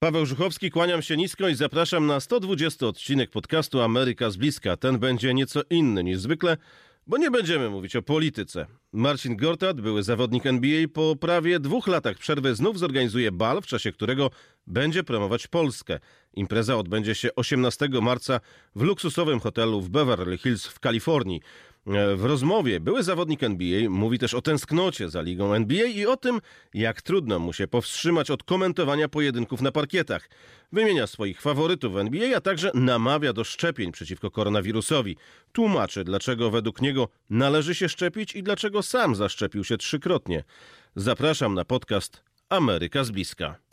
Paweł Żuchowski, kłaniam się nisko i zapraszam na 120 odcinek podcastu Ameryka z bliska. Ten będzie nieco inny niż zwykle, bo nie będziemy mówić o polityce. Marcin Gortat, były zawodnik NBA, po prawie dwóch latach przerwy znów zorganizuje bal, w czasie którego będzie promować Polskę. Impreza odbędzie się 18 marca w luksusowym hotelu w Beverly Hills w Kalifornii. W rozmowie były zawodnik NBA mówi też o tęsknocie za ligą NBA i o tym, jak trudno mu się powstrzymać od komentowania pojedynków na parkietach. Wymienia swoich faworytów NBA, a także namawia do szczepień przeciwko koronawirusowi. Tłumaczy, dlaczego według niego należy się szczepić i dlaczego sam zaszczepił się trzykrotnie. Zapraszam na podcast Ameryka z bliska.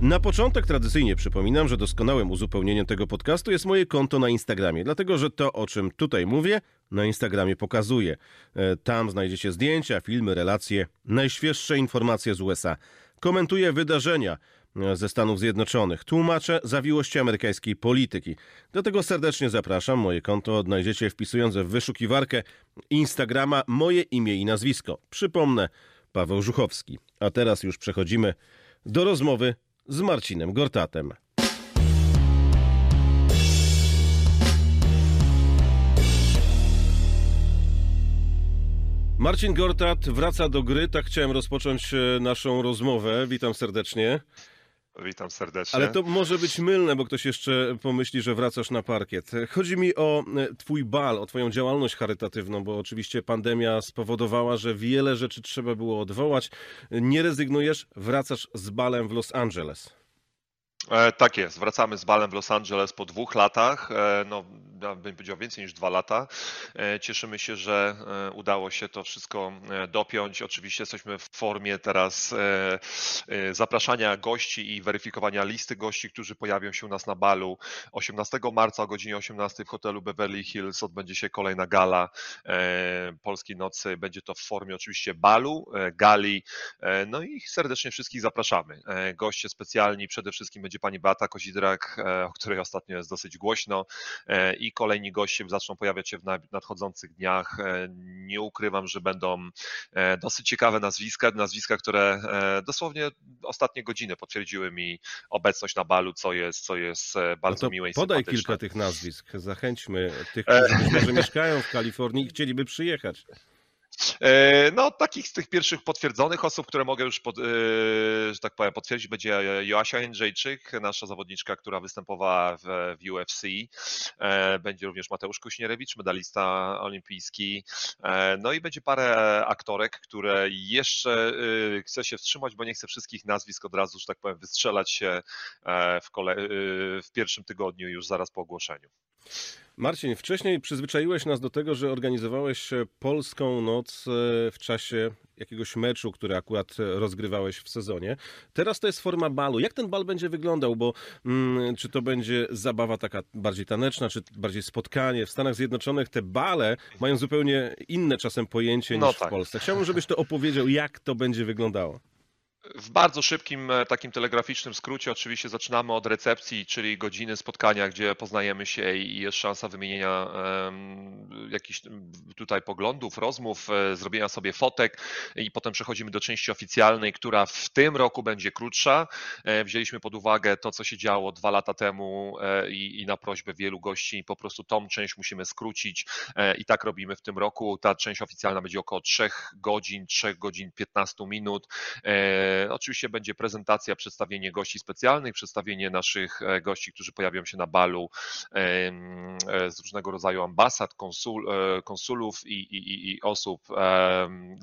Na początek tradycyjnie przypominam, że doskonałym uzupełnieniem tego podcastu jest moje konto na Instagramie, dlatego że to, o czym tutaj mówię, na Instagramie pokazuję. E, tam znajdziecie zdjęcia, filmy, relacje, najświeższe informacje z USA. Komentuję wydarzenia e, ze Stanów Zjednoczonych, tłumaczę zawiłości amerykańskiej polityki. Dlatego serdecznie zapraszam. Moje konto odnajdziecie wpisując w wyszukiwarkę Instagrama moje imię i nazwisko. Przypomnę, Paweł Żuchowski. A teraz już przechodzimy do rozmowy z Marcinem Gortatem. Marcin Gortat wraca do gry. Tak chciałem rozpocząć e, naszą rozmowę. Witam serdecznie. Witam serdecznie. Ale to może być mylne, bo ktoś jeszcze pomyśli, że wracasz na parkiet. Chodzi mi o e, Twój bal, o Twoją działalność charytatywną, bo oczywiście pandemia spowodowała, że wiele rzeczy trzeba było odwołać. Nie rezygnujesz, wracasz z balem w Los Angeles. E, tak jest, wracamy z balem w Los Angeles po dwóch latach, e, no bym powiedział więcej niż dwa lata. E, cieszymy się, że udało się to wszystko dopiąć. Oczywiście jesteśmy w formie teraz zapraszania gości i weryfikowania listy gości, którzy pojawią się u nas na balu. 18 marca o godzinie 18 w hotelu Beverly Hills odbędzie się kolejna gala Polskiej Nocy. Będzie to w formie oczywiście balu, gali, no i serdecznie wszystkich zapraszamy. Goście specjalni przede wszystkim będzie pani Beata Kozidrak, e, o której ostatnio jest dosyć głośno e, i kolejni goście zaczną pojawiać się w nadchodzących dniach. E, nie ukrywam, że będą dosyć ciekawe nazwiska, nazwiska, które dosłownie ostatnie godziny potwierdziły mi obecność na balu, co jest, co jest bardzo no miłe i Podaj kilka tych nazwisk, zachęćmy tych, którzy mieszkają w Kalifornii i chcieliby przyjechać. E, no, takich z tych pierwszych potwierdzonych osób, które mogę już, pod, e, że tak powiem, potwierdzić, będzie Joasia Jędrzejczyk, nasza zawodniczka, która występowała w, w UFC. E, będzie również Mateusz Kuśnierewicz, medalista olimpijski. No i będzie parę aktorek, które jeszcze chce się wstrzymać, bo nie chce wszystkich nazwisk od razu, że tak powiem, wystrzelać się w, kole... w pierwszym tygodniu już zaraz po ogłoszeniu. Marcin, wcześniej przyzwyczaiłeś nas do tego, że organizowałeś Polską Noc e, w czasie jakiegoś meczu, który akurat rozgrywałeś w sezonie. Teraz to jest forma balu. Jak ten bal będzie wyglądał? Bo mm, czy to będzie zabawa taka bardziej taneczna, czy bardziej spotkanie? W Stanach Zjednoczonych te bale mają zupełnie inne czasem pojęcie no niż tak. w Polsce. Chciałbym, żebyś to opowiedział, jak to będzie wyglądało. W bardzo szybkim, e, takim telegraficznym skrócie, oczywiście zaczynamy od recepcji, czyli godziny spotkania, gdzie poznajemy się i jest szansa wymienienia jakichś tutaj poglądów, rozmów, e, zrobienia sobie fotek i potem przechodzimy do części oficjalnej, która w tym roku będzie krótsza. E, wzięliśmy pod uwagę to, co się działo dwa lata temu i, i na prośbę wielu gości po prostu tą część musimy skrócić i tak robimy w tym roku. Ta część oficjalna będzie około 3 godzin, 3 godzin 15 minut. Oczywiście będzie prezentacja, przedstawienie gości specjalnych, przedstawienie naszych e, gości, którzy pojawią się na balu e, z różnego rodzaju ambasad, konsul, e, konsulów i, i, i osób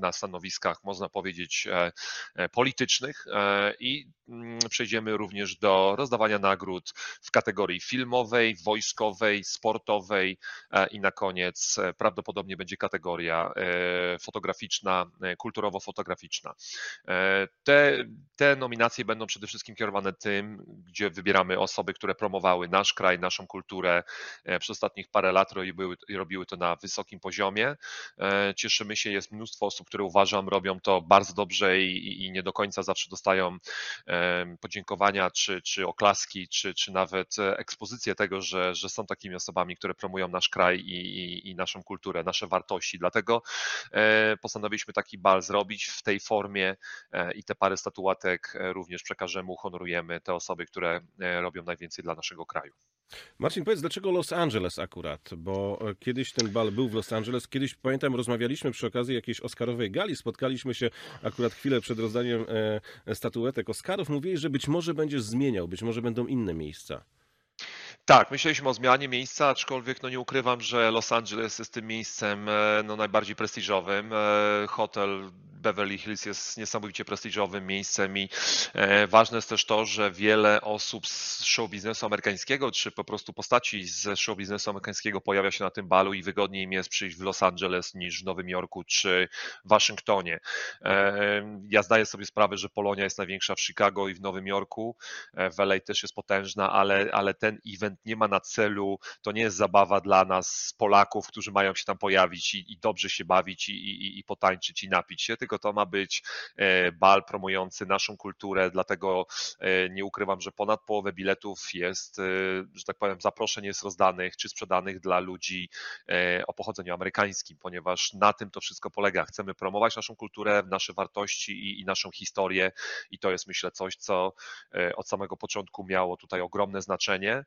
na stanowiskach, można powiedzieć, politycznych i mm, przejdziemy również do rozdawania nagród w kategorii filmowej, wojskowej, sportowej i na koniec prawdopodobnie będzie kategoria fotograficzna, kulturowo-fotograficzna. Te te, nominacje będą przede wszystkim kierowane tym, gdzie wybieramy osoby, które promowały nasz kraj, naszą kulturę przez ostatnich parę lat robiły, robiły to na wysokim poziomie. Cieszymy się, jest mnóstwo osób, które uważam robią to bardzo dobrze i, nie do końca zawsze dostają podziękowania, czy, czy oklaski, czy, czy nawet ekspozycję tego, że, że są takimi osobami, które promują nasz kraj i, i, i naszą kulturę, nasze wartości. Dlatego e, postanowiliśmy taki bal zrobić w tej formie e, i te parę statuatek e, również przekażemy, uhonorujemy te osoby, które robią najwięcej dla naszego kraju. Marcin, powiedz, dlaczego Los Angeles akurat? Bo kiedyś ten bal był w Los Angeles. Kiedyś, pamiętam, rozmawialiśmy przy okazji jakiejś Oscarowej gali. Spotkaliśmy się akurat chwilę przed rozdaniem statuetek Oscarów. Mówili, że być może będziesz zmieniał, być może będą inne miejsca. Tak, myśleliśmy o zmianie miejsca, aczkolwiek no nie ukrywam, że Los Angeles jest tym miejscem e, no, najbardziej prestiżowym. E, hotel Beverly Hills jest niesamowicie prestiżowym miejscem i e, ważne jest też to, że wiele osób z show biznesu amerykańskiego, czy po prostu postaci z show biznesu amerykańskiego pojawia się na tym balu i wygodniej im jest przyjść w Los Angeles niż w Nowym Jorku czy Waszyngtonie. Ja zdaję sobie sprawę, że Polonia jest największa w Chicago i w Nowym Jorku, w LA też jest potężna, ale, ale ten event nie ma na celu, to nie jest zabawa dla nas, Polaków, którzy mają się tam pojawić i, i dobrze się bawić i, i, i potańczyć i napić się, tylko to ma być e, bal promujący naszą kulturę, dlatego e, nie ukrywam, że ponad połowę biletów jest, e, że tak powiem, zaproszeń jest rozdanych czy sprzedanych dla ludzi o pochodzeniu amerykańskim, ponieważ na tym to wszystko polega. Chcemy promować naszą kulturę, nasze wartości i, i naszą historię i to jest myślę coś, co od samego początku miało tutaj ogromne znaczenie.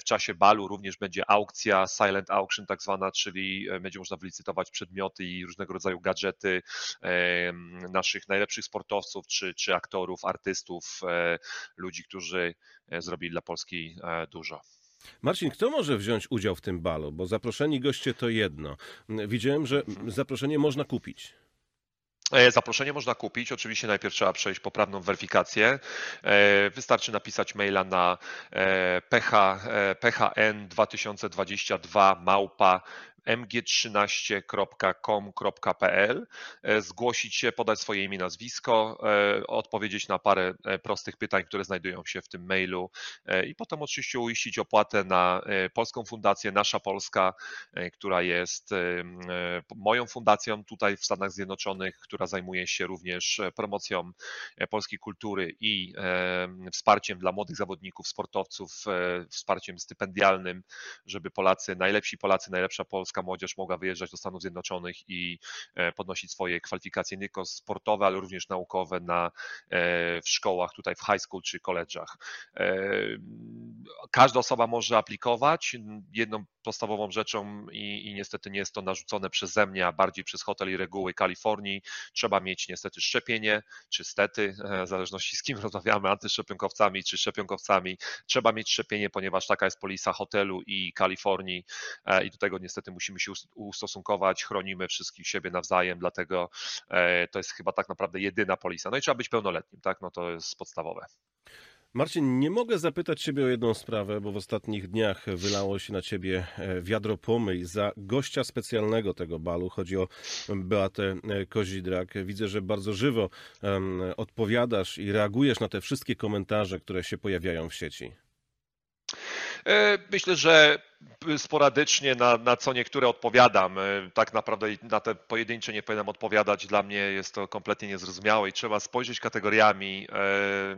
W czasie balu również będzie aukcja, silent auction tak zwana, czyli e, będzie można wylicytować przedmioty i różnego rodzaju gadżety naszych najlepszych sportowców, czy, czy aktorów, artystów, e, ludzi, którzy e, zrobili dla Polski dużo. Marcin, kto może wziąć udział w tym balu? Bo zaproszeni goście to jedno. Widziałem, że zaproszenie można kupić. E, zaproszenie można kupić. Oczywiście najpierw trzeba przejść poprawną weryfikację. E, wystarczy napisać maila na e, ph, phn 2022 małpa mg13.com.pl, e, zgłosić się, podać swoje imię, nazwisko, e, odpowiedzieć na parę e, prostych pytań, które znajdują się w tym mailu i potem oczywiście uiścić opłatę na Polską Fundację Nasza Polska, która jest moją fundacją tutaj w Stanach Zjednoczonych, która zajmuje się również promocją polskiej kultury i wsparciem dla młodych zawodników, sportowców, wsparciem stypendialnym, żeby Polacy, najlepsi Polacy, najlepsza Polska polska młodzież mogła wyjeżdżać do Stanów Zjednoczonych i e, podnosić swoje kwalifikacje nie tylko sportowe, ale również naukowe na, e, w szkołach, tutaj w high school czy college'ach. E, każda osoba może aplikować. Jedną podstawową rzeczą i, i niestety nie jest to narzucone przeze mnie, a bardziej przez hotel i reguły Kalifornii. Trzeba mieć niestety szczepienie, czy stety, w zależności z kim rozmawiamy, antyszczepionkowcami czy szczepionkowcami. Trzeba mieć szczepienie, ponieważ taka jest polisa hotelu i Kalifornii i do tego niestety musimy musimy się ustosunkować, chronimy wszystkich siebie nawzajem, dlatego e, to jest chyba tak naprawdę jedyna polisa. No i trzeba być pełnoletnim, tak? No to jest podstawowe. Marcin, nie mogę zapytać Ciebie o jedną sprawę, bo w ostatnich dniach wylało się na Ciebie e, wiadro pomyj za gościa specjalnego tego balu. Chodzi o Beatę e, Kozidrak. Widzę, że bardzo żywo odpowiadasz i reagujesz na te wszystkie komentarze, które się pojawiają w sieci. Myślę, że sporadycznie na, na co niektóre odpowiadam. E, tak naprawdę na te pojedyncze nie powinienem odpowiadać. Dla mnie jest to kompletnie niezrozumiałe i trzeba spojrzeć kategoriami, e,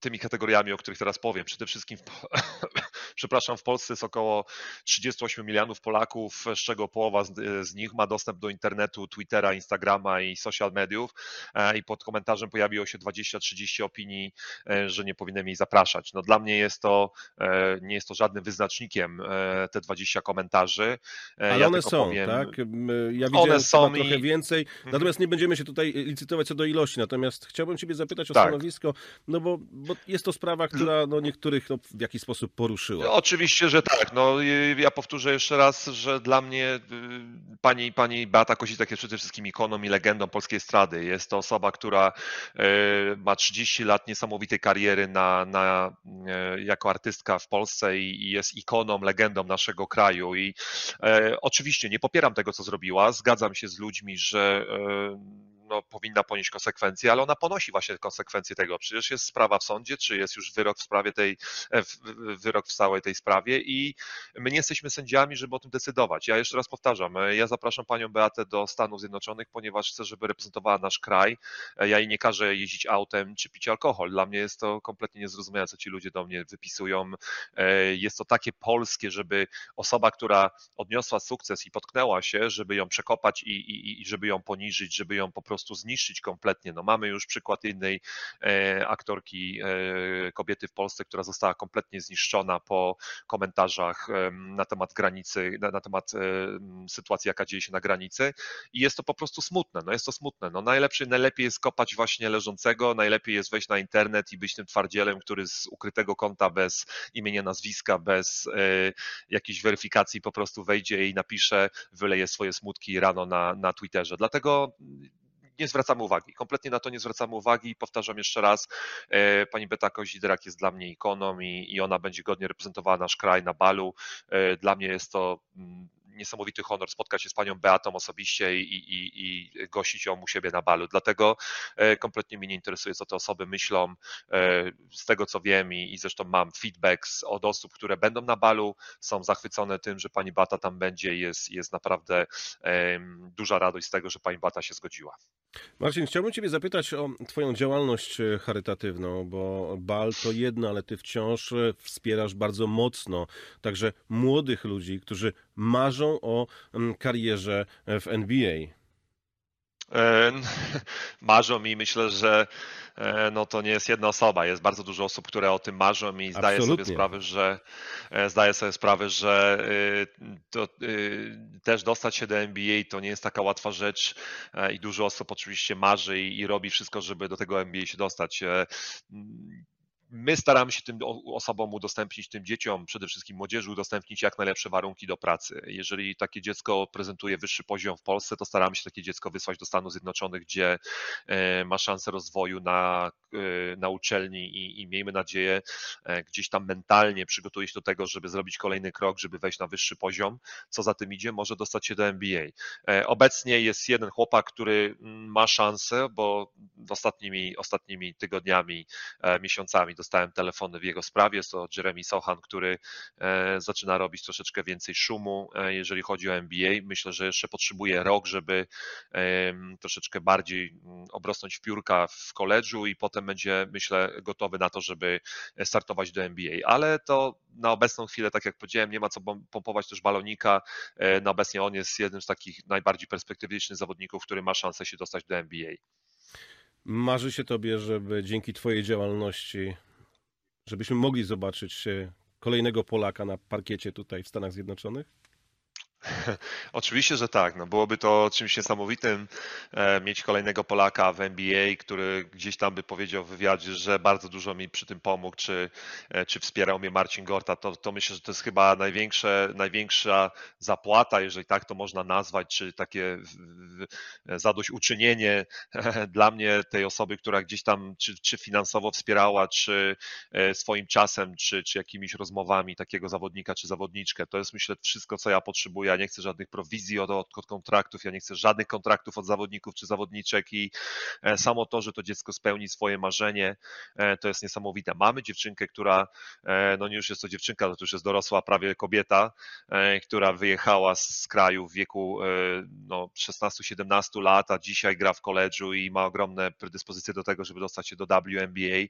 tymi kategoriami, o których teraz powiem. Przede wszystkim, w, przepraszam, w Polsce jest około 38 milionów Polaków, z czego połowa z, z nich ma dostęp do internetu, Twittera, Instagrama i social mediów e, i pod komentarzem pojawiło się 20-30 opinii, że nie powinienem jej zapraszać. No dla mnie jest to, nie jest to żadnym wyznacznikiem E, te 20 komentarzy. E, Ale ja one są, powiem, tak? Ja widziałem one są trochę i... więcej, mhm. natomiast nie będziemy się tutaj licytować co do ilości, natomiast chciałbym Ciebie zapytać o tak. stanowisko, no bo, bo, jest to sprawa, która no, niektórych no, w jakiś sposób poruszyła. No, oczywiście, że tak. No, ja powtórzę jeszcze raz, że dla mnie y, pani, pani Beata Kozitek jest przede wszystkim ikoną i legendą polskiej estrady. Jest to osoba, która ma 30 lat niesamowitej kariery na, na, jako artystka w Polsce i, i jest ikoną legendą naszego kraju i e, oczywiście nie popieram tego, co zrobiła. Zgadzam się z ludźmi, że e, no, powinna ponieść konsekwencje, ale ona ponosi właśnie konsekwencje tego. Przecież jest sprawa w sądzie, czy jest już wyrok w sprawie tej, e, wyrok w całej tej sprawie i my nie jesteśmy sędziami, żeby o tym decydować. Ja jeszcze raz powtarzam, e, ja zapraszam panią Beatę do Stanów Zjednoczonych, ponieważ chcę, żeby reprezentowała nasz kraj. Ja jej nie każę jeździć autem czy pić alkohol. Dla mnie jest to kompletnie niezrozumiałe, co ci ludzie do mnie wypisują. Jest to takie polskie, żeby osoba, która odniosła sukces i potknęła się, żeby ją przekopać i, i, i żeby ją poniżyć, żeby ją po prostu zniszczyć kompletnie. No mamy już przykład innej e, aktorki, e, kobiety w Polsce, która została kompletnie zniszczona po komentarzach na temat granicy, na, na temat e, sytuacji, jaka dzieje się na granicy i jest to po prostu smutne, no jest to smutne. No najlepszy, najlepiej jest kopać właśnie leżącego, najlepiej jest wejść na internet i być tym twardzielem, który z ukrytego konta bez imienia, nazwiska, bez jakiejś weryfikacji po prostu wejdzie i napisze, wyleje swoje smutki rano na, na Twitterze. Dlatego nie zwracamy uwagi. Kompletnie na to nie zwracamy uwagi. Powtarzam jeszcze raz, e, pani Beta Kozidrak jest dla mnie ikoną i, i ona będzie godnie reprezentowała nasz kraj na balu. E, dla mnie jest to mm, niesamowity honor spotkać się z panią Beatą osobiście i, i, i gościć ją u siebie na balu. Dlatego e, kompletnie mnie nie interesuje, co te osoby myślą. Z tego co wiem i, i zresztą mam feedbacks od osób, które będą na balu, są zachwycone tym, że pani Beata tam będzie. Jest, jest naprawdę duża radość z tego, że pani Beata się zgodziła. Marcin, chciałbym Ciebie zapytać o Twoją działalność e, charytatywną, bo bal to jedno, ale Ty wciąż wspierasz bardzo mocno także młodych ludzi, którzy marzą o mm, karierze w NBA. E, marzą i myślę, że e, no to nie jest jedna osoba. Jest bardzo dużo osób, które o tym marzą i zdaję sobie sprawę, że zdaję sobie sprawę, że to, też dostać się do NBA to nie jest taka łatwa rzecz i dużo osób oczywiście marzy i, i robi wszystko, żeby do tego NBA się dostać my staramy się tym osobom udostępnić, tym dzieciom, przede wszystkim młodzieży, udostępnić jak najlepsze warunki do pracy. Jeżeli takie dziecko prezentuje wyższy poziom w Polsce, to staramy się takie dziecko wysłać do Stanów Zjednoczonych, gdzie e, ma szansę rozwoju na, e, na uczelni i, i miejmy nadzieję, e, gdzieś tam mentalnie przygotuje się do tego, żeby zrobić kolejny krok, żeby wejść na wyższy poziom. Co za tym idzie, może dostać się do MBA. Obecnie jest jeden chłopak, który mm, ma szansę, bo ostatnimi, ostatnimi tygodniami, miesiącami dostałem telefony w jego sprawie. Jest to Jeremy Sohan, który e, zaczyna robić troszeczkę więcej szumu, e, jeżeli chodzi o NBA. Myślę, że jeszcze potrzebuje rok, żeby troszeczkę bardziej mm, obrosnąć w piórka w koledżu i potem będzie, myślę, gotowy na to, żeby startować do NBA. Ale to na obecną chwilę, tak jak powiedziałem, nie ma co pompować też balonika. E, na obecnie on jest jednym z takich najbardziej perspektywicznych zawodników, który ma szansę się dostać do NBA. Marzy się tobie, żeby dzięki twojej działalności żebyśmy mogli zobaczyć kolejnego Polaka na parkiecie tutaj w Stanach Zjednoczonych? Oczywiście, że tak. No, byłoby to czymś niesamowitym e, mieć kolejnego Polaka w NBA, który gdzieś tam by powiedział w wywiadzie, że bardzo dużo mi przy tym pomógł, czy, e, czy wspierał mnie Marcin Gorta. To, to myślę, że to jest chyba największe, największa zapłata, jeżeli tak to można nazwać, czy takie zadośćuczynienie dla mnie tej osoby, która gdzieś tam czy, czy finansowo wspierała, czy e, swoim czasem, czy, czy jakimiś rozmowami takiego zawodnika, czy zawodniczkę. To jest myślę wszystko, co ja potrzebuję ja nie chcę żadnych prowizji od, od kontraktów, ja nie chcę żadnych kontraktów od zawodników czy zawodniczek i e, samo to, że to dziecko spełni swoje marzenie, e, to jest niesamowite. Mamy dziewczynkę, która, e, no nie już jest to dziewczynka, to już jest dorosła prawie kobieta, która wyjechała z kraju w wieku no, 16-17 lat, a dzisiaj gra w koledżu i ma ogromne predyspozycje do tego, żeby dostać się do WNBA.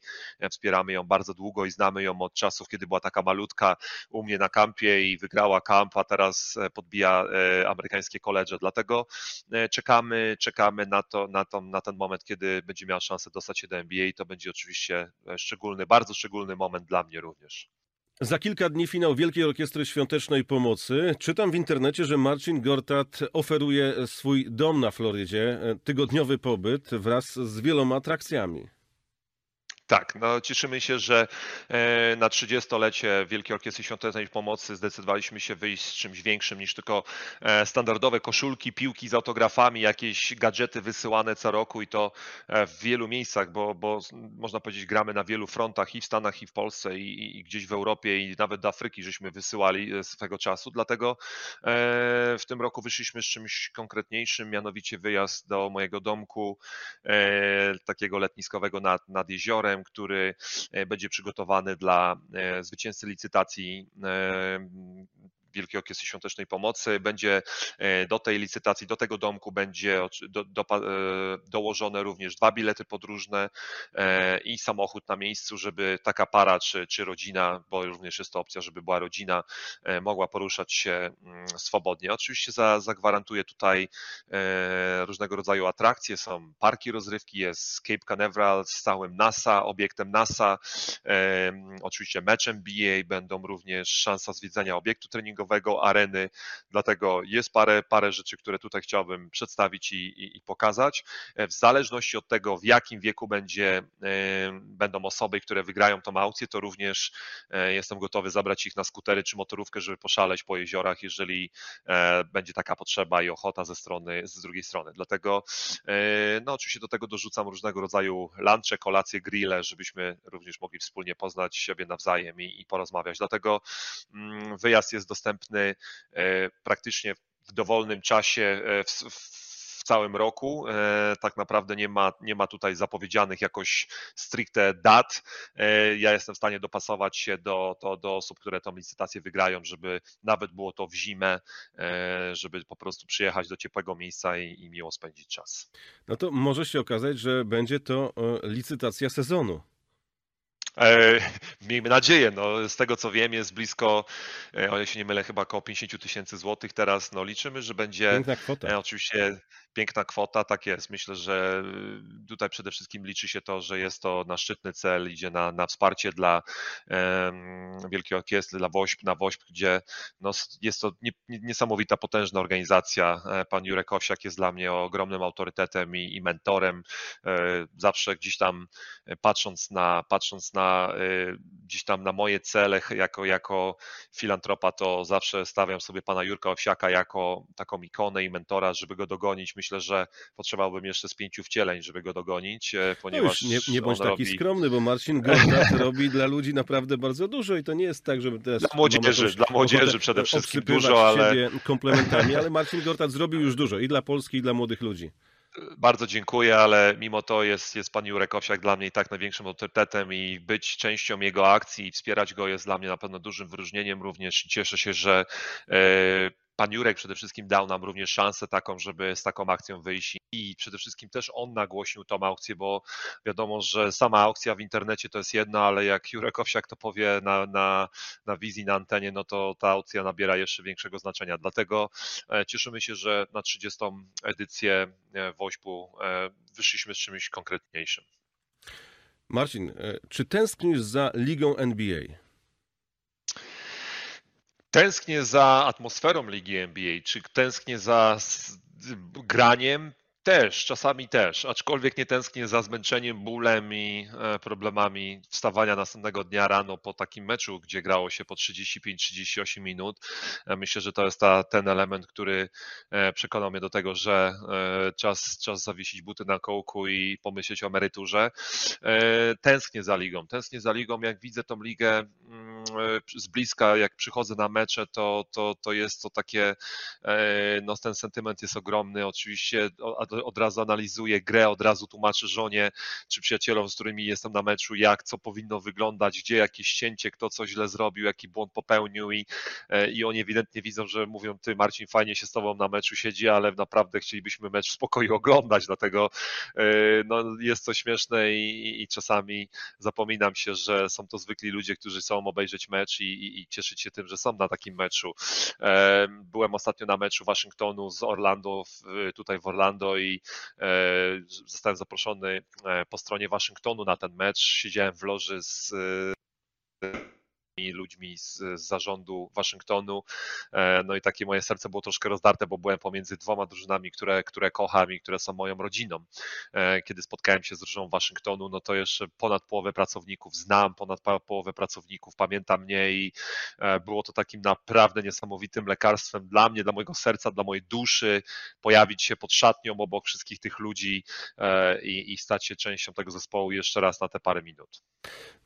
Wspieramy ją bardzo długo i znamy ją od czasów, kiedy była taka malutka u mnie na kampie i wygrała kamp, a teraz pod podbija e, amerykańskie koledże. Dlatego e, czekamy, czekamy na, to, na, to, na ten moment, kiedy będzie miała szansę dostać się do NBA i to będzie oczywiście e, szczególny, bardzo szczególny moment dla mnie również. Za kilka dni finał Wielkiej Orkiestry Świątecznej Pomocy. Czytam w internecie, że Marcin Gortat oferuje swój dom na Florydzie, tygodniowy pobyt wraz z wieloma atrakcjami. Tak, no cieszymy się, że e, na 30-lecie Wielkiej Orkiestry Świątecznej Pomocy zdecydowaliśmy się wyjść z czymś większym niż tylko e, standardowe koszulki, piłki z autografami, jakieś gadżety wysyłane co roku i to e, w wielu miejscach, bo, bo można powiedzieć gramy na wielu frontach i w Stanach i w Polsce i, i gdzieś w Europie i nawet do Afryki żeśmy wysyłali swego czasu, dlatego w tym roku wyszliśmy z czymś konkretniejszym, mianowicie wyjazd do mojego domku takiego letniskowego nad, nad jeziorem, który e, będzie przygotowany dla e, zwycięzcy licytacji e, Wielkiej Orkiestry Świątecznej Pomocy. Będzie e, do tej licytacji, do tego domku będzie do, do, e, dołożone również dwa bilety podróżne e, i samochód na miejscu, żeby taka para czy, czy rodzina, bo również jest to opcja, żeby była rodzina, mogła poruszać się mm, swobodnie. Oczywiście za, zagwarantuję tutaj różnego rodzaju atrakcje, są parki rozrywki, jest Cape Canaveral z całym NASA, obiektem NASA, oczywiście meczem NBA, będą również szansa zwiedzania obiektu treningowego, treningowego, areny, dlatego jest parę, parę rzeczy, które tutaj chciałbym przedstawić i, i, i pokazać. E, w zależności od tego, w jakim wieku będzie, e, będą osoby, które wygrają tą aukcję, to również e, jestem gotowy zabrać ich na skutery czy motorówkę, żeby poszaleć po jeziorach, jeżeli będzie taka potrzeba i ochota ze strony, z drugiej strony. Dlatego no oczywiście do tego dorzucam różnego rodzaju lunche, kolacje, grille, żebyśmy również mogli wspólnie poznać siebie nawzajem i, i porozmawiać. Dlatego mm, wyjazd jest dostępny dostępny e, praktycznie w dowolnym czasie e, w, w całym roku. E, tak naprawdę nie ma, nie ma tutaj zapowiedzianych jakoś stricte dat. Ja jestem w stanie dopasować się do, do, osób, które tą licytację wygrają, żeby nawet było to w zimę, żeby po prostu przyjechać do ciepłego miejsca i, i miło spędzić czas. No to może się okazać, że będzie to licytacja sezonu. E, miejmy nadzieję, no, z tego co wiem jest blisko, e, o ile się nie mylę, chyba około 50 tysięcy złotych teraz, no liczymy, że będzie Piękna kwota. E, oczywiście piękna kwota, tak jest. Myślę, że tutaj przede wszystkim liczy się to, że jest to na szczytny cel, idzie na, na wsparcie dla um, Wielkiej Orkiestry, dla WOŚP, na WOŚP, gdzie no, jest to nie, niesamowita, potężna organizacja. Pan Jurek Owsiak jest dla mnie ogromnym autorytetem i, i mentorem. Zawsze gdzieś tam patrząc na, patrząc na Y, gdzieś tam na moje cele jako, jako filantropa, to zawsze stawiam sobie pana Jurka Owsiaka jako taką ikonę i mentora, żeby go dogonić. Myślę, że potrzebowałbym jeszcze z pięciu wcieleń, żeby go dogonić, e, ponieważ no już nie, nie bądź taki robi... skromny, bo Marcin Gordat robi dla ludzi naprawdę bardzo dużo i to nie jest tak, żeby teraz... Dla młodzieży, dla młodzieży przede wszystkim dużo, ale... komplementami, ale Marcin Gortat zrobił już dużo i dla Polski, i dla młodych ludzi bardzo dziękuję, ale mimo to jest, jest pan Jurek Owsiak dla mnie i tak największym autorytetem i być częścią jego akcji i wspierać go jest dla mnie na pewno dużym wyróżnieniem również. Cieszę się, że e, pan Jurek przede wszystkim dał nam również szansę taką, żeby z taką akcją wyjść i przede wszystkim też on nagłośnił tą aukcję, bo wiadomo, że sama aukcja w internecie to jest jedno, ale jak Jurek Owsiak to powie na, na, na wizji, na antenie, no to ta aukcja nabiera jeszcze większego znaczenia. Dlatego e, cieszymy się, że na 30. edycję e, Wośpu e, wyszliśmy z czymś konkretniejszym. Marcin, czy tęsknisz za ligą NBA? Tęsknię za atmosferą ligi NBA, czy tęsknię za graniem, też, czasami też, aczkolwiek nie tęsknię za zmęczeniem, bólem i e, problemami wstawania następnego dnia rano po takim meczu, gdzie grało się po 35-38 minut. E, myślę, że to jest ta, ten element, który e, przekonał mnie do tego, że czas, czas zawiesić buty na kołku i pomyśleć o emeryturze. Tęsknię za ligą, tęsknię za ligą, jak widzę tą ligę mm, z bliska, jak przychodzę na mecze, to, to, to jest to takie, no ten sentyment jest ogromny, oczywiście od razu analizuję grę, od razu tłumaczę żonie czy przyjacielom, z którymi jestem na meczu, jak, co powinno wyglądać, gdzie jakieś cięcie, kto co źle zrobił, jaki błąd popełnił i, e, i oni ewidentnie widzą, że mówią, ty Marcin, fajnie się z tobą na meczu siedzi, ale naprawdę chcielibyśmy mecz w spokoju oglądać, dlatego e, no, jest to śmieszne i, i czasami zapominam się, że są to zwykli ludzie, którzy chcą obejrzeć mecz i, i, i cieszyć się tym, że są na takim meczu. E, byłem ostatnio na meczu Waszyngtonu z Orlando, tutaj w Orlando i E, zostałem zaproszony e, po stronie Waszyngtonu na ten mecz. Siedziałem w loży z ludźmi z, z zarządu Waszyngtonu. E, no i takie moje serce było troszkę rozdarte, bo byłem pomiędzy dwoma drużynami, które, które kocham i które są moją rodziną. E, kiedy spotkałem się z drużyną Waszyngtonu, no to jeszcze ponad połowę pracowników znam, ponad połowę pracowników pamięta mnie i e, było to takim naprawdę niesamowitym lekarstwem dla mnie, dla mojego serca, dla mojej duszy, pojawić się pod szatnią obok wszystkich tych ludzi i, i stać się częścią tego zespołu jeszcze raz na te parę minut.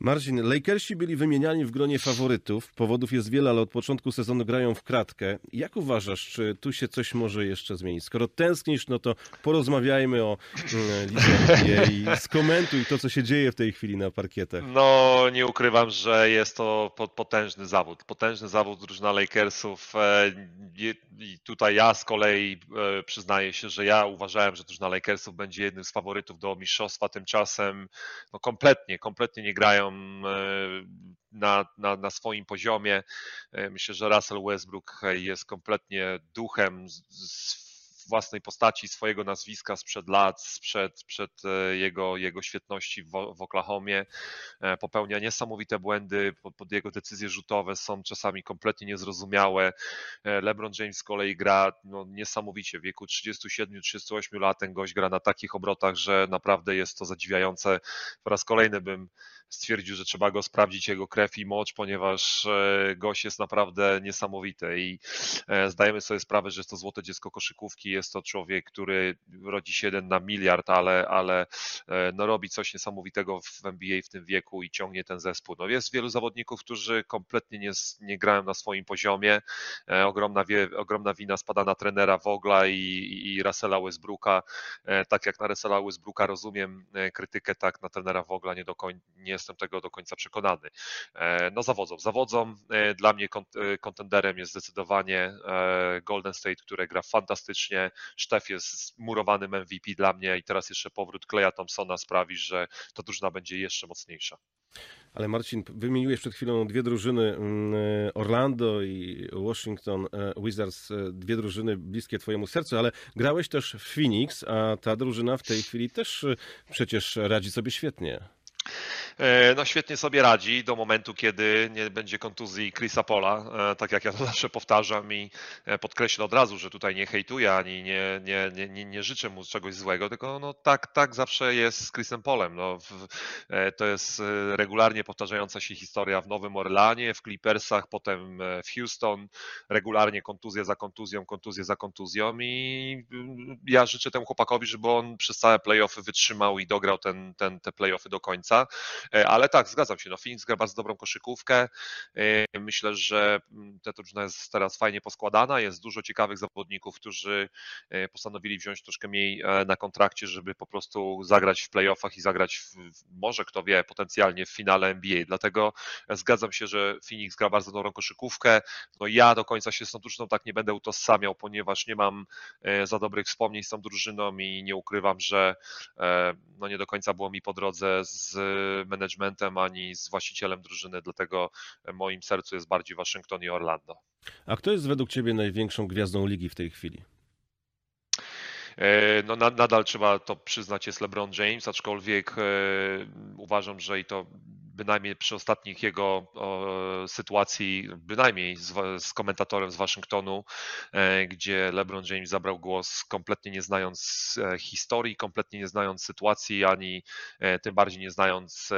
Marcin, Lakersi byli wymieniani w gronie faworytów. Powodów jest wiele, ale od początku sezonu grają w kratkę. Jak uważasz, czy tu się coś może jeszcze zmienić? Skoro tęsknisz, no to porozmawiajmy o mm, lidze i skomentuj to, co się dzieje w tej chwili na parkietach. No, nie ukrywam, że jest to potężny zawód. Potężny zawód drużyna Lakersów. E, I tutaj ja z kolei e, przyznaję się, że ja uważałem, że drużyna Lakersów będzie jednym z faworytów do mistrzostwa. Tymczasem no kompletnie, kompletnie nie grają e, na, na, na swoim poziomie. E, myślę, że Russell Westbrook jest kompletnie duchem z własnej postaci, swojego nazwiska sprzed lat, sprzed, przed e, jego, jego świetności w, w Oklahomie. E, popełnia niesamowite błędy, pod, pod, jego decyzje rzutowe są czasami kompletnie niezrozumiałe. E, LeBron James z kolei gra no, niesamowicie. W wieku 37-38 lat ten gość gra na takich obrotach, że naprawdę jest to zadziwiające. Po raz kolejny bym stwierdził, że trzeba go sprawdzić, jego krew i mocz, ponieważ gość jest naprawdę niesamowity i zdajemy sobie sprawę, że jest to złote dziecko koszykówki, jest to człowiek, który rodzi się jeden na miliard, ale, ale e, no, robi coś niesamowitego w NBA w tym wieku i ciągnie ten zespół. No, jest wielu zawodników, którzy kompletnie nie, nie grają na swoim poziomie. E, ogromna, wie, ogromna wina spada na trenera Wogla i, i Russella Westbrooka. E, tak jak na Russella Westbrooka rozumiem krytykę, tak na trenera Wogla nie, do koń, nie jestem tego do końca przekonany. No zawodzą, zawodzą. Dla mnie kontenderem jest zdecydowanie Golden State, które gra fantastycznie Sztef jest murowanym MVP dla mnie i teraz jeszcze powrót Kleja Thompsona sprawi, że ta drużyna będzie jeszcze mocniejsza. Ale Marcin, wymieniłeś przed chwilą dwie drużyny mm, Orlando i Washington e, Wizards, e, dwie drużyny bliskie twojemu sercu, ale grałeś też w Phoenix, a ta drużyna w tej chwili też e, przecież radzi sobie świetnie. E, no świetnie sobie radzi do momentu, kiedy nie będzie kontuzji Chrisa Pola, e, tak jak ja to zawsze powtarzam i e, podkreślę od razu, że tutaj nie hejtuję ani nie, nie, nie, nie, życzę mu czegoś złego, tylko no tak, tak zawsze jest z Chrisem Polem. No, w, to jest regularnie powtarzająca się historia w Nowym Orlanie, w Clippersach, potem w Houston, regularnie kontuzja za kontuzją, kontuzja za kontuzją i mm, ja życzę temu chłopakowi, żeby on przez całe playoffy wytrzymał i dograł ten, ten, te playoffy do końca. E, ale tak, zgadzam się. No, Phoenix gra bardzo dobrą koszykówkę. E, myślę, że mm, ta drużyna jest teraz fajnie poskładana. Jest dużo ciekawych zawodników, którzy e, postanowili wziąć troszkę mniej na kontrakcie, żeby po prostu zagrać w playoffach i zagrać, w, może kto wie, potencjalnie w finale NBA. Dlatego zgadzam się, że Phoenix gra bardzo dobrą koszykówkę. No ja do końca się z tą drużyną tak nie będę utożsamiał, ponieważ nie mam za dobrych wspomnień z tą drużyną i nie ukrywam, że no nie do końca było mi po drodze z managementem, ani z właścicielem drużyny, dlatego w moim sercu jest bardziej Waszyngton i Orlando. A kto jest według Ciebie największą gwiazdą ligi w tej chwili? E, no, nadal trzeba to przyznać, jest LeBron James, aczkolwiek e, uważam, że i to bynajmniej przy ostatnich jego sytuacji, bynajmniej z, z, komentatorem z Waszyngtonu, e, gdzie LeBron James zabrał głos kompletnie nie znając e, historii, kompletnie nie znając sytuacji, ani e, tym bardziej nie znając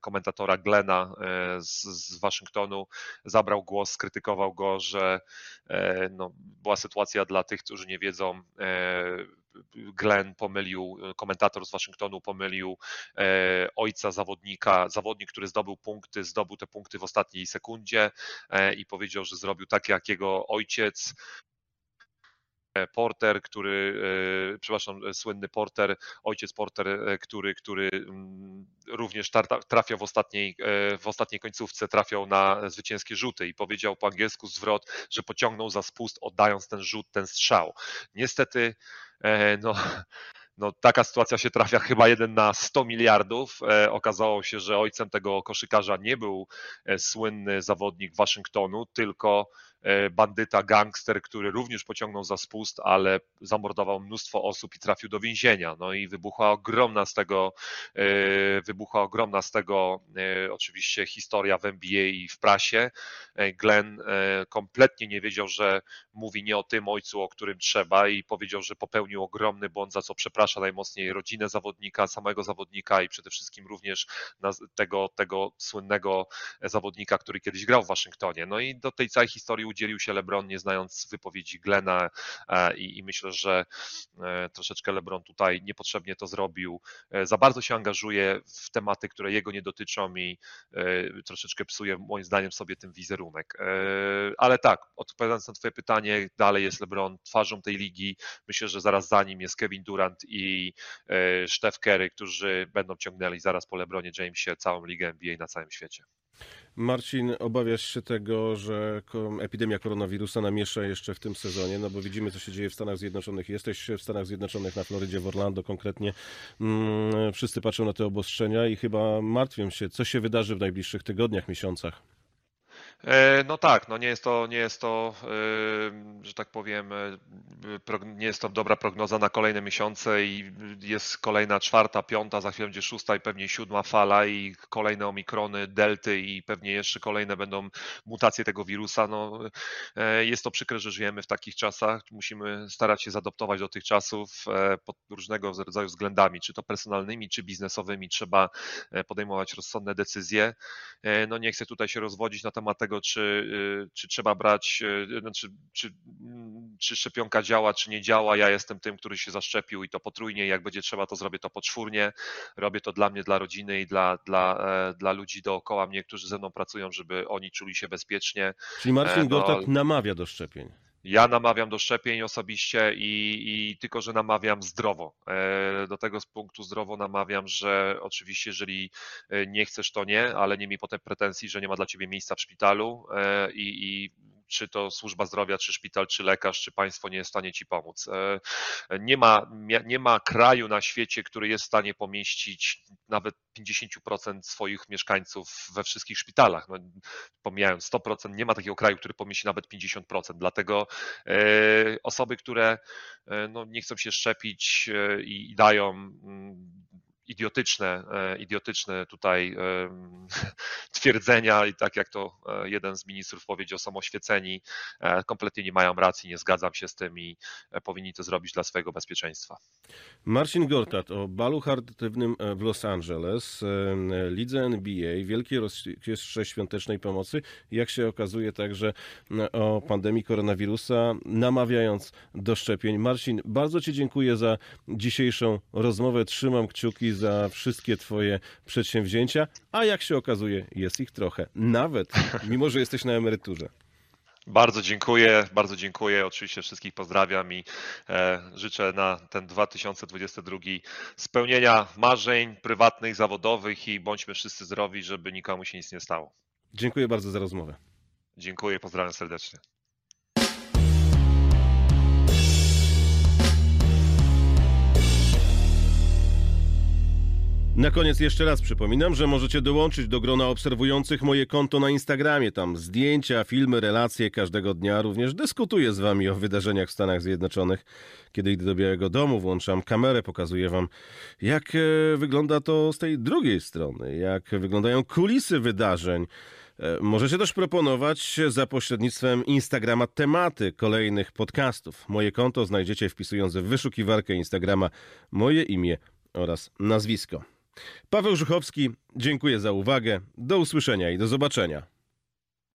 komentatora Glena z, z Waszyngtonu, zabrał głos, skrytykował go, że no, była sytuacja dla tych, którzy nie wiedzą, Glenn pomylił, komentator z Waszyngtonu pomylił e, ojca zawodnika, zawodnik, który zdobył punkty, zdobył te punkty w ostatniej sekundzie e, i powiedział, że zrobił tak jak jego ojciec. Porter, który, e, przepraszam, słynny Porter, ojciec Porter, który, który mm, również trafiał w ostatniej, w ostatniej końcówce, trafiał na zwycięskie rzuty i powiedział po angielsku zwrot, że pociągnął za spust, oddając ten rzut, ten strzał. Niestety E, no, no, taka sytuacja się trafia chyba jeden na 100 miliardów. E, okazało się, że ojcem tego koszykarza nie był e, słynny zawodnik Waszyngtonu, tylko e, bandyta, gangster, który również pociągnął za spust, ale zamordował mnóstwo osób i trafił do więzienia. No i wybuchła ogromna z tego, wybuchła ogromna z tego oczywiście historia w NBA i w prasie. Glenn kompletnie nie wiedział, że mówi nie o tym ojcu, o którym trzeba i powiedział, że popełnił ogromny błąd, za co przeprasza najmocniej rodzinę zawodnika, samego zawodnika i przede wszystkim również tego, tego słynnego zawodnika, który kiedyś grał w Waszyngtonie. No i do tej całej historii udzielił się LeBron, nie znając wypowiedzi Glena e, i, i myślę, że e, troszeczkę LeBron tutaj niepotrzebnie to zrobił. E, za bardzo się angażuje w tematy, które jego nie dotyczą i troszeczkę psuje moim zdaniem sobie ten wizerunek. Ale tak, odpowiadając na Twoje pytanie, dalej jest LeBron twarzą tej ligi. Myślę, że zaraz za nim jest Kevin Durant i Steph Curry, którzy będą ciągnęli zaraz po LeBronie Jamesie całą ligę NBA na całym świecie. Marcin, obawiasz się tego, że epidemia koronawirusa namiesza jeszcze w tym sezonie, no bo widzimy, co się dzieje w Stanach Zjednoczonych. Jesteś w Stanach Zjednoczonych, na Florydzie, w Orlando konkretnie. Mm, wszyscy patrzą na te obostrzenia i chyba martwią się, co się wydarzy w najbliższych tygodniach, miesiącach. E, no tak, no nie jest to, nie jest to, że tak powiem, e, nie jest to dobra prognoza na kolejne miesiące i jest kolejna czwarta, piąta, za chwilę będzie szósta i pewnie siódma fala i kolejne omikrony, delty i pewnie jeszcze kolejne będą mutacje tego wirusa. No, e, jest to przykre, że żyjemy w takich czasach. Musimy starać się zadoptować do tych czasów pod różnego rodzaju względami, czy to personalnymi, czy biznesowymi. Trzeba podejmować rozsądne decyzje. No nie chcę tutaj się rozwodzić na temat tego, czy, y, czy trzeba brać, y, znaczy, czy, mm, czy szczepionka działa, czy nie działa. Ja jestem tym, który się zaszczepił i to potrójnie. Jak będzie trzeba, to zrobię to poczwórnie. Robię to dla mnie, dla rodziny i dla, dla, e, dla ludzi dookoła mnie, którzy ze mną pracują, żeby oni czuli się bezpiecznie. Czyli Marcin e, no, Gortat namawia do szczepień. Ja namawiam do szczepień osobiście i, i, tylko, że namawiam zdrowo. E, do tego z punktu zdrowo namawiam, że oczywiście, jeżeli e, nie chcesz, to nie, ale nie mi potem pretensji, że nie ma dla ciebie miejsca w szpitalu e, i, i czy to służba zdrowia, czy szpital, czy lekarz, czy państwo nie jest w stanie ci pomóc. E, nie ma, nie ma kraju na świecie, który jest w stanie pomieścić nawet 50% swoich mieszkańców we wszystkich szpitalach. No, pomijając 100%, nie ma takiego kraju, który pomieści nawet 50%. Dlatego e, osoby, które e, no, nie chcą się szczepić i dają mm, idiotyczne, e, idiotyczne tutaj twierdzenia i tak jak to e, jeden z ministrów powiedział, są oświeceni, e, kompletnie nie mają racji, nie zgadzam się z tym i powinni to zrobić dla swojego bezpieczeństwa. Marcin Gortat o balu charytatywnym w Los Angeles, lidze NBA, wielkiej orkiestrze świątecznej pomocy, jak się okazuje także o pandemii koronawirusa, namawiając do szczepień. Marcin, bardzo Ci dziękuję za dzisiejszą rozmowę. Trzymam kciuki za wszystkie Twoje przedsięwzięcia, a jak się okazuje, jest ich trochę. Nawet mimo, że jesteś na emeryturze. Bardzo dziękuję, bardzo dziękuję. Oczywiście wszystkich pozdrawiam i e, życzę na ten 2022 spełnienia marzeń prywatnych, zawodowych i bądźmy wszyscy zdrowi, żeby nikomu się nic nie stało. Dziękuję bardzo za rozmowę. Dziękuję, pozdrawiam serdecznie. Na koniec jeszcze raz przypominam, że możecie dołączyć do grona obserwujących moje konto na Instagramie. Tam zdjęcia, filmy, relacje każdego dnia. Również dyskutuję z wami o wydarzeniach w Stanach Zjednoczonych. Kiedy idę do Białego Domu, włączam kamerę, pokazuję wam, jak e, wygląda to z tej drugiej strony, jak wyglądają kulisy wydarzeń. E, możecie też proponować za pośrednictwem Instagrama tematy kolejnych podcastów. Moje konto znajdziecie wpisując w wyszukiwarkę Instagrama moje imię oraz nazwisko. Paweł Żuchowski, dziękuję za uwagę. Do usłyszenia i do zobaczenia.